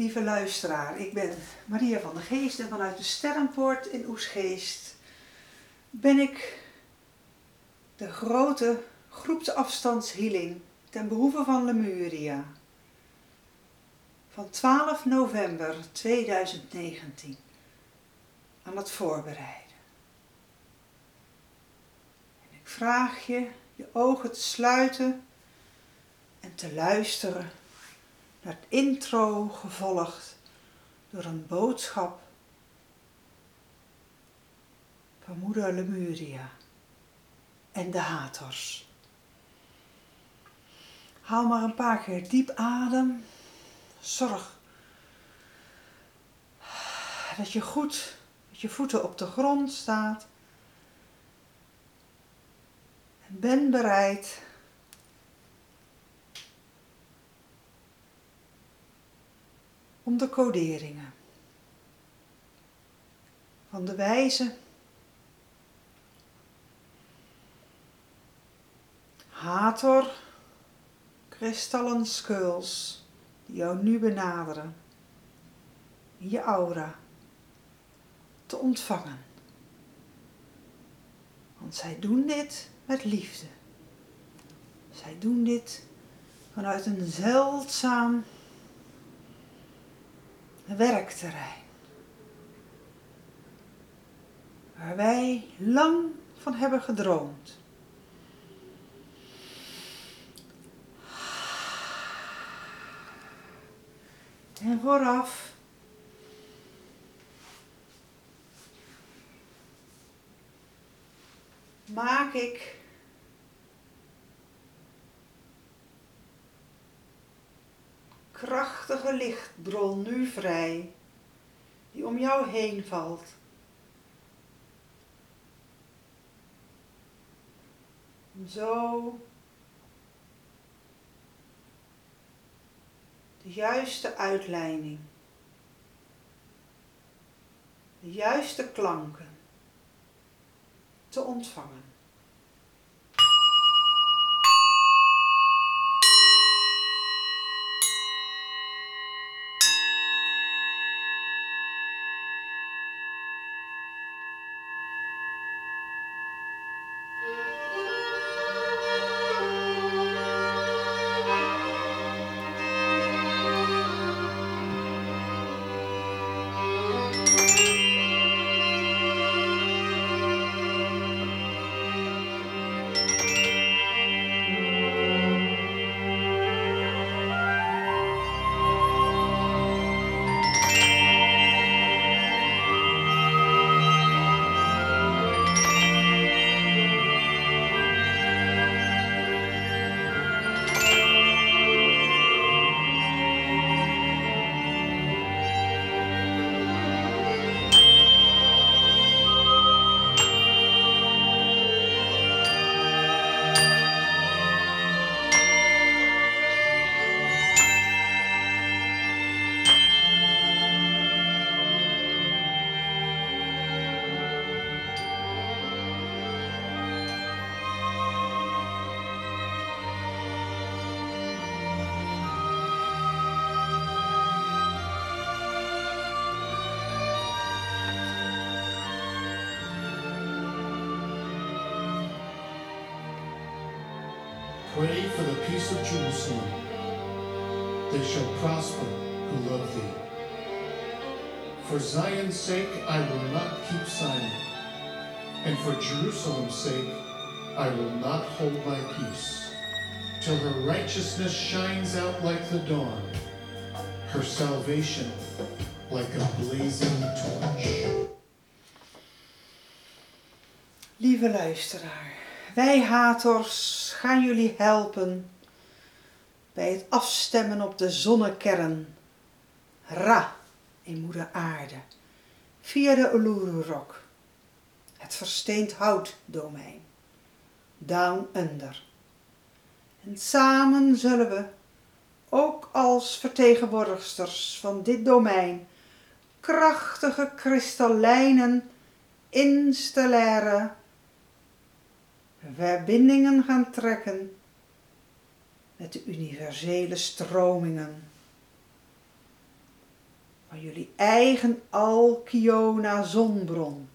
Lieve luisteraar, ik ben Maria van der Geest en vanuit de Sterrenpoort in Oesgeest ben ik de grote groepsafstandshealing ten behoeve van Lemuria van 12 november 2019 aan het voorbereiden. En ik vraag je je ogen te sluiten en te luisteren het intro gevolgd door een boodschap van moeder Lemuria en de haters. Haal maar een paar keer diep adem. Zorg dat je goed met je voeten op de grond staat. En ben bereid om de coderingen van de wijze Hator kristallen skulls die jou nu benaderen in je aura te ontvangen. Want zij doen dit met liefde. Zij doen dit vanuit een zeldzaam werkterrein. Waar wij lang van hebben gedroomd. En vooraf maak ik krachtige lichtbron nu vrij, die om jou heen valt. Zo de juiste uitleiding, de juiste klanken te ontvangen. Pray for the peace of Jerusalem. They shall prosper who love thee. For Zion's sake I will not keep silent, and for Jerusalem's sake I will not hold my peace, till her righteousness shines out like the dawn, her salvation like a blazing torch. Lieve luisteraar, wij haters gaan jullie helpen bij het afstemmen op de zonnekern Ra in moeder aarde. Via de Uluru-rok, het versteend houtdomein, down under. En samen zullen we, ook als vertegenwoordigsters van dit domein, krachtige kristallijnen installaire verbindingen gaan trekken met de universele stromingen. maar jullie eigen Alkiona zonbron.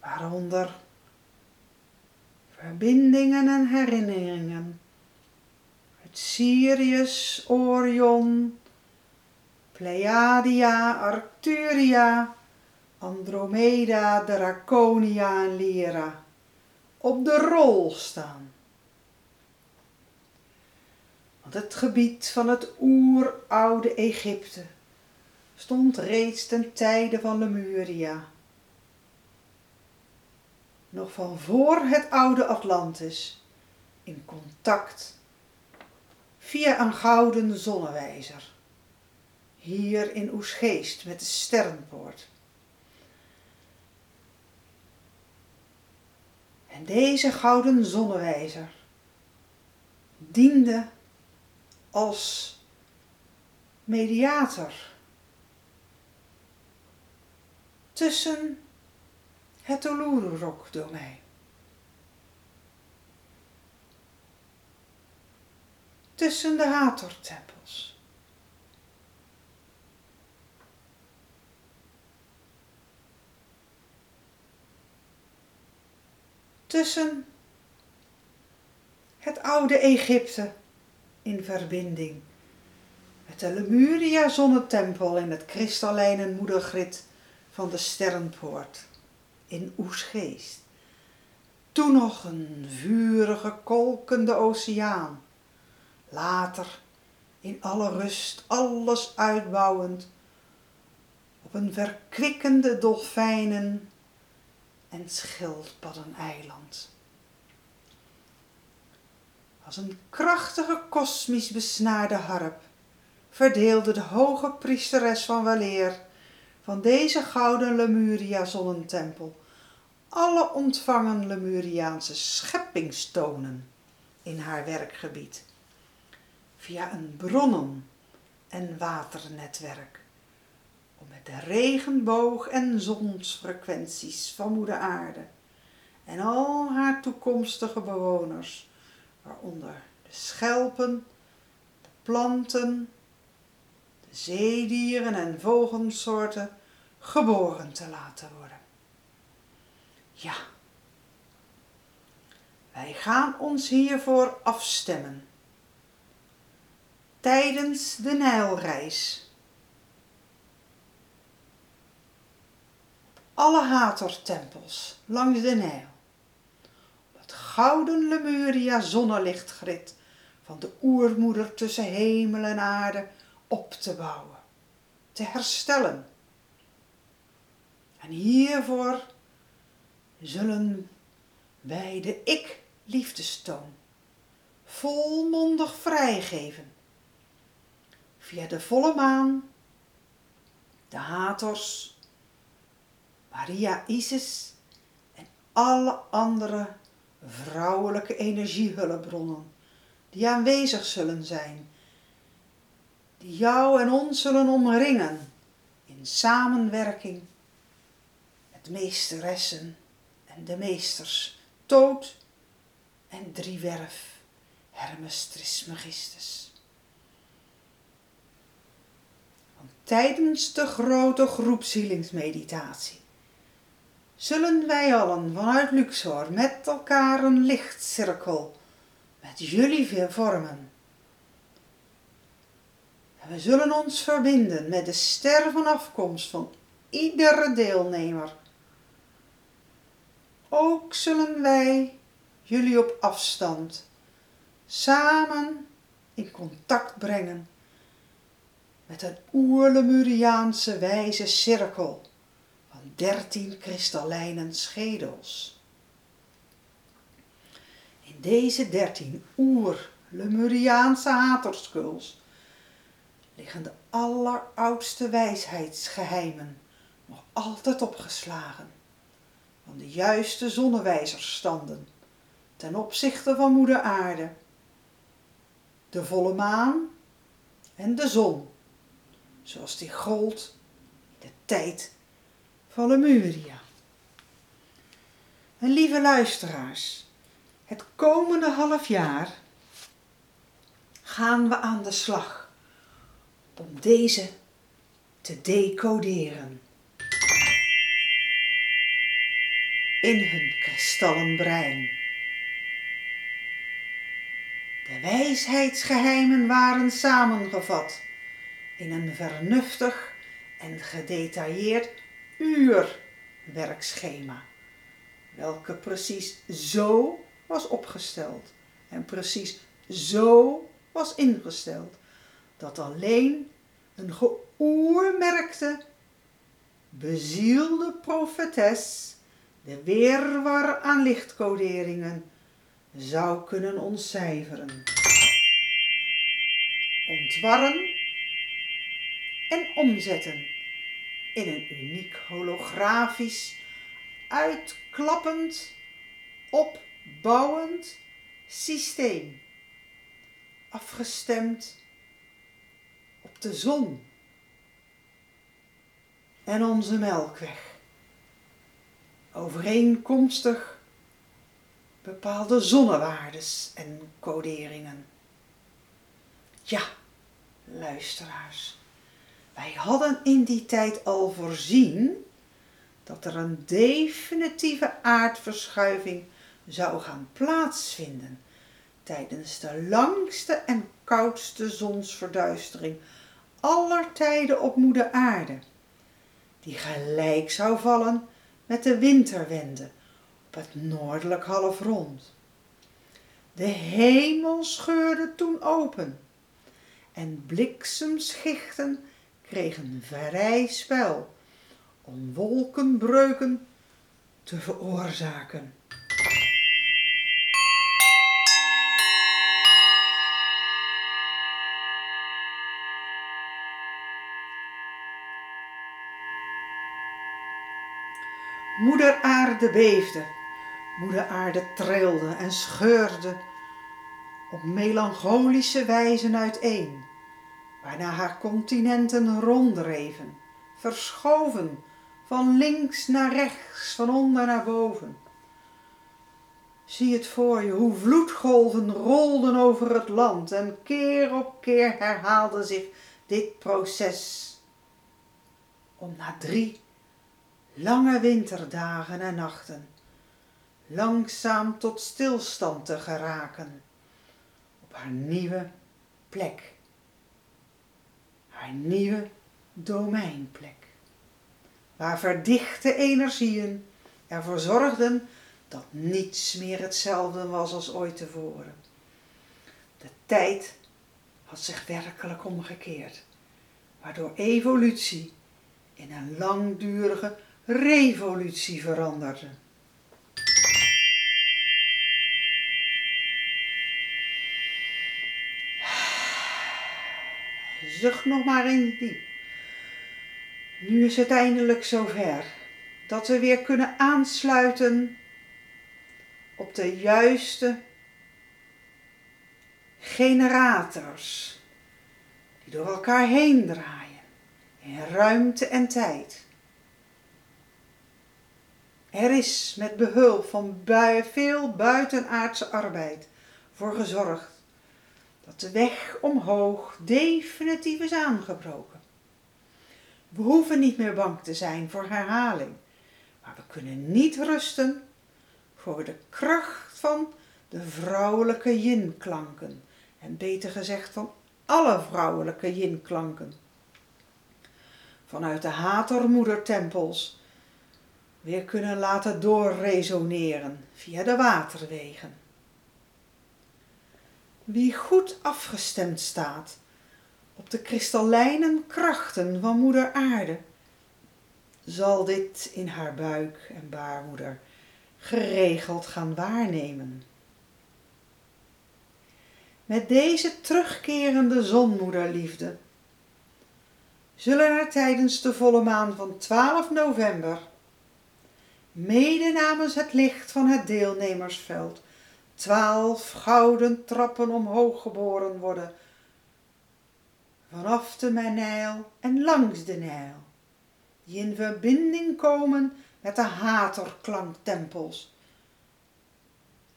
Waaronder verbindingen en herinneringen uit Sirius, Orion, Pleiadia, Arcturia, Andromeda, Draconia en Lyra op de rol staan. Want het gebied van het oeroude Egypte stond reeds ten tijde van Lemuria. Nog van voor het oude Atlantis in contact via een gouden zonnewijzer. Hier in Oesgeest met de sterrenpoort. En deze gouden zonnewijzer diende als mediator tussen het Uluru-domein tussen de Hathor-tempels. Tussen het oude Egypte in verbinding met de Lemuria zonnetempel in het kristallijne moedergrid van de Sterrenpoort in Oesgeest. Toen nog een vurige, kolkende oceaan later in alle rust alles uitbouwend op een verkwikkende dolfijnen en schildpaddeneiland. Als een krachtige kosmisch besnaarde harp verdeelde de hoge priesteres van Waleer van deze gouden Lemuria zonnentempel alle ontvangen Lemuriaanse scheppingstonen in haar werkgebied via een bronnen- en waternetwerk. Om met de regenboog- en zonsfrequenties van moeder aarde en al haar toekomstige bewoners, waaronder de schelpen, de planten, de zeedieren en vogelsoorten, geboren te laten worden. Ja, wij gaan ons hiervoor afstemmen tijdens de Nijlreis. Alle Hathor-tempels langs de Nijl. Op het gouden Lemuria zonnelichtgrid van de oermoeder tussen hemel en aarde op te bouwen, te herstellen. En hiervoor zullen wij de ik-liefdestoon volmondig vrijgeven via de volle maan, de Hathors, Maria Isis en alle andere vrouwelijke energiehulpbronnen die aanwezig zullen zijn, die jou en ons zullen omringen in samenwerking met meesteressen en de meesters Toot en Driewerf Hermes Trismegistus. tijdens de grote groepszielingsmeditatie zullen wij allen vanuit Luxor met elkaar een lichtcirkel met jullie vormen. En we zullen ons verbinden met de ster van afkomst van iedere deelnemer. Ook zullen wij jullie op afstand samen in contact brengen met een oerlemuriaanse wijze cirkel dertien kristallijnen schedels. In deze dertien oer-Lemuriaanse haterskuls liggen de alleroudste wijsheidsgeheimen nog altijd opgeslagen van de juiste zonnewijzerstanden ten opzichte van moeder aarde, de volle maan en de zon zoals die gold in de tijd lieve luisteraars, het komende half jaar gaan we aan de slag om deze te decoderen. In hun kristallen brein. De wijsheidsgeheimen waren samengevat in een vernuftig en gedetailleerd uurwerkschema, welke precies zo was opgesteld en precies zo was ingesteld dat alleen een geoermerkte, bezielde profetes de weerwar aan lichtcoderingen zou kunnen ontcijferen. Ontwarren en omzetten in een uniek holografisch, uitklappend, opbouwend systeem. Afgestemd op de zon en onze melkweg. Overeenkomstig bepaalde zonnewaardes en coderingen. Ja, luisteraars, wij hadden in die tijd al voorzien dat er een definitieve aardverschuiving zou gaan plaatsvinden tijdens de langste en koudste zonsverduistering aller tijden op moeder aarde, die gelijk zou vallen met de winterwende op het noordelijk halfrond. De hemel scheurde toen open en bliksemschichten kregen vrij spel om wolkenbreuken te veroorzaken. Moeder aarde beefde, moeder aarde trilde en scheurde op melancholische wijze uiteen, waarna haar continenten ronddreven, verschoven van links naar rechts, van onder naar boven. Zie het voor je, hoe vloedgolven rolden over het land en keer op keer herhaalde zich dit proces. Om na drie lange winterdagen en nachten langzaam tot stilstand te geraken op haar nieuwe plek, haar nieuwe domeinplek, waar verdichte energieën ervoor zorgden dat niets meer hetzelfde was als ooit tevoren. De tijd had zich werkelijk omgekeerd, waardoor evolutie in een langdurige revolutie veranderde. Zucht nog maar eens diep. Nu is het eindelijk zover dat we weer kunnen aansluiten op de juiste generators die door elkaar heen draaien in ruimte en tijd. Er is met behulp van veel buitenaardse arbeid voor gezorgd dat de weg omhoog definitief is aangebroken. We hoeven niet meer bang te zijn voor herhaling, maar we kunnen niet rusten voor de kracht van de vrouwelijke yin-klanken. En beter gezegd van alle vrouwelijke yin-klanken. Vanuit de hatermoedertempels weer kunnen laten doorresoneren via de waterwegen. Wie goed afgestemd staat op de kristallijnen krachten van moeder aarde, zal dit in haar buik en baarmoeder geregeld gaan waarnemen. Met deze terugkerende zonmoederliefde zullen er tijdens de volle maan van 12 november, mede namens het licht van het deelnemersveld, twaalf gouden trappen omhoog geboren worden, vanaf de Nijl en langs de Nijl, die in verbinding komen met de haterklanktempels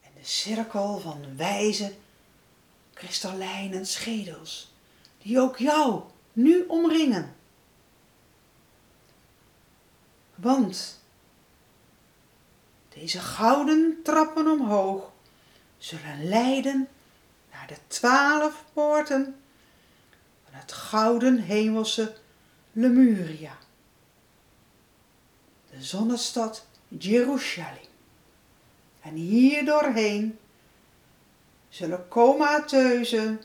en de cirkel van wijze kristallijnen schedels, die ook jou nu omringen. Want deze gouden trappen omhoog zullen leiden naar de twaalf poorten van het gouden hemelse Lemuria, de zonnestad Jeruzalem. En hier doorheen zullen comateuze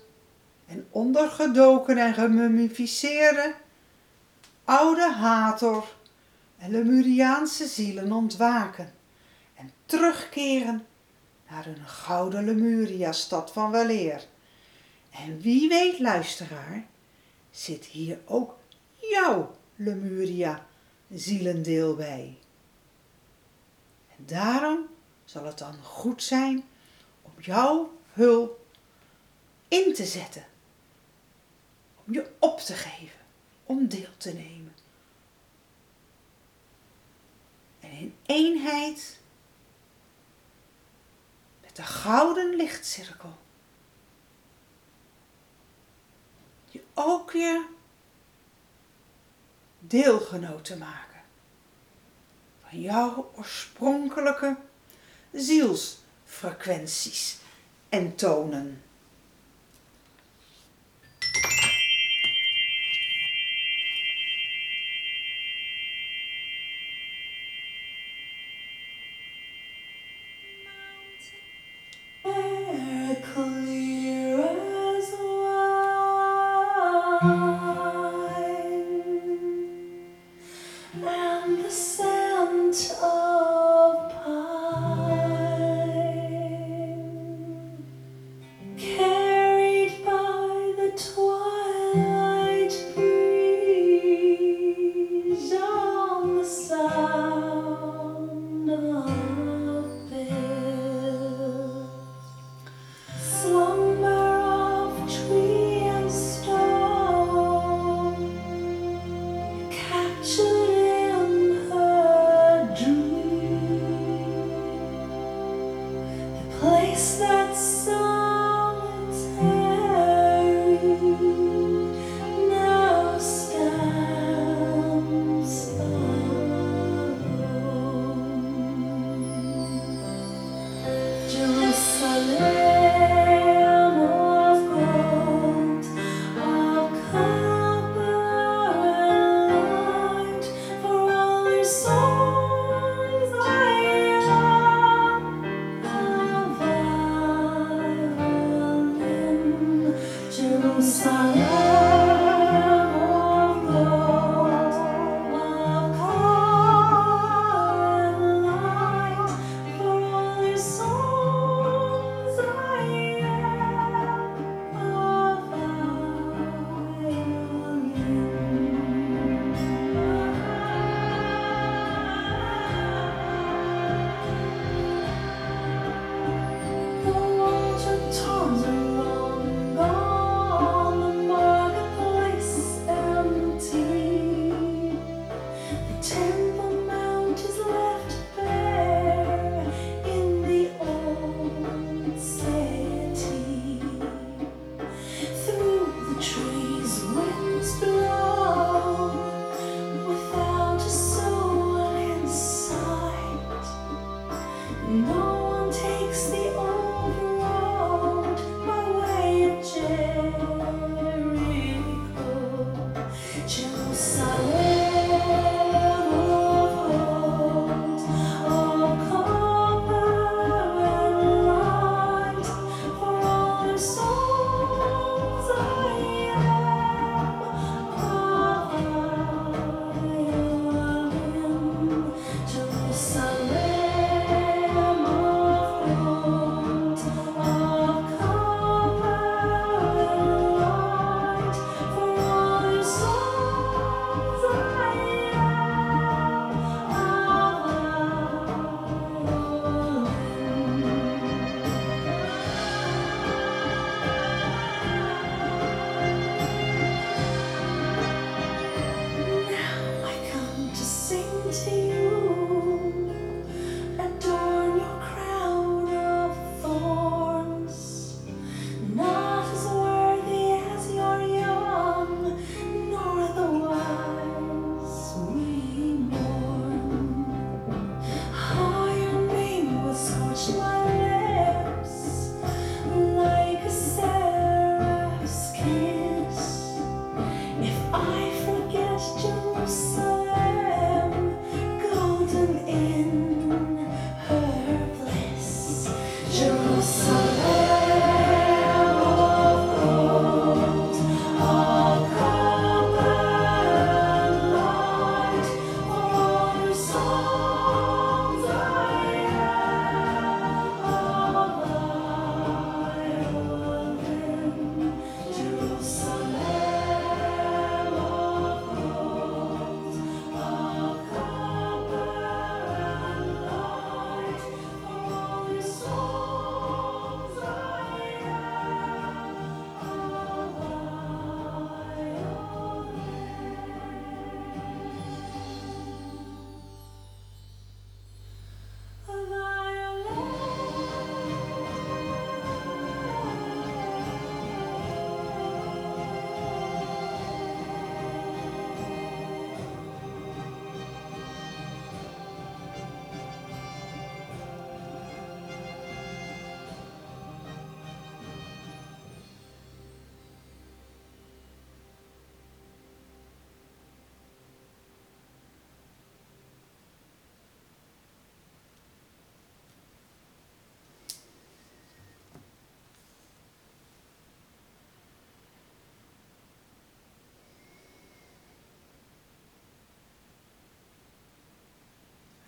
en ondergedoken en gemummificeerde oude Hator en Lemuriaanse zielen ontwaken en terugkeren naar hun gouden Lemuria-stad van weleer. En wie weet, luisteraar, zit hier ook jouw Lemuria zielendeel bij. En daarom zal het dan goed zijn om jouw hulp in te zetten, om je op te geven, om deel te nemen. En in eenheid de gouden lichtcirkel je ook je deelgenoot te maken van jouw oorspronkelijke zielsfrequenties en tonen.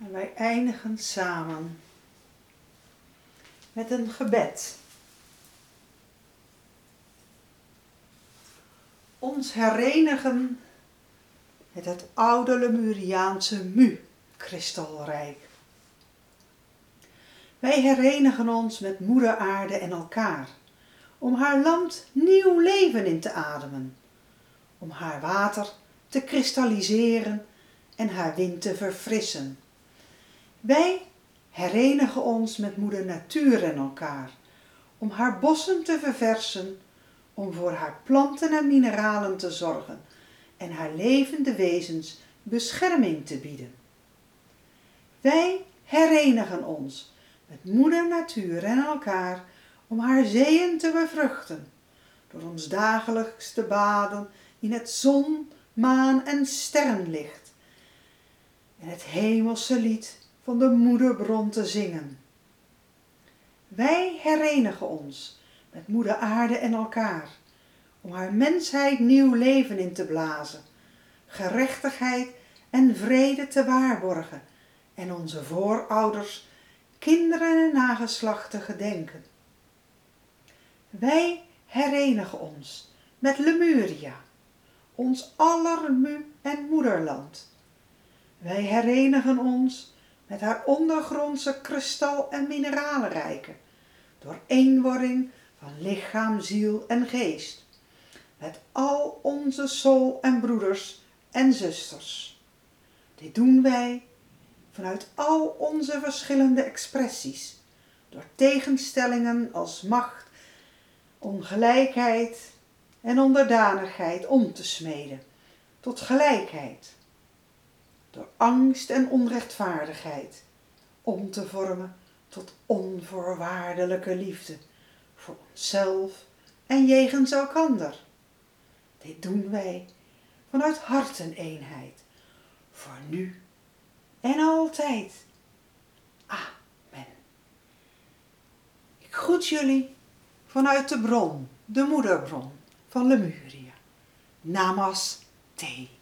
En wij eindigen samen met een gebed. Ons herenigen met het oude Lemuriaanse Mu-kristalrijk. Wij herenigen ons met moeder aarde en elkaar, om haar land nieuw leven in te ademen, om haar water te kristalliseren en haar wind te verfrissen. Wij herenigen ons met moeder natuur en elkaar, om haar bossen te verversen, om voor haar planten en mineralen te zorgen en haar levende wezens bescherming te bieden. Wij herenigen ons met moeder natuur en elkaar om haar zeeën te bevruchten, door ons dagelijks te baden in het zon, maan en sterrenlicht en het hemelse lied van de moederbron te zingen. Wij herenigen ons met moeder aarde en elkaar om haar mensheid nieuw leven in te blazen, gerechtigheid en vrede te waarborgen en onze voorouders, kinderen en nageslachten gedenken. Wij herenigen ons met Lemuria, ons aller mu- en moederland. Wij herenigen ons met haar ondergrondse kristal- en mineralenrijken, door eenwording van lichaam, ziel en geest, met al onze soul en broeders en zusters. Dit doen wij vanuit al onze verschillende expressies, door tegenstellingen als macht, ongelijkheid en onderdanigheid om te smeden. Tot gelijkheid, door angst en onrechtvaardigheid om te vormen tot onvoorwaardelijke liefde voor onszelf en jegens elkander. Dit doen wij vanuit harteneenheid, voor nu en altijd. Amen. Ik groet jullie vanuit de bron, de moederbron van Lemuria. Namaste.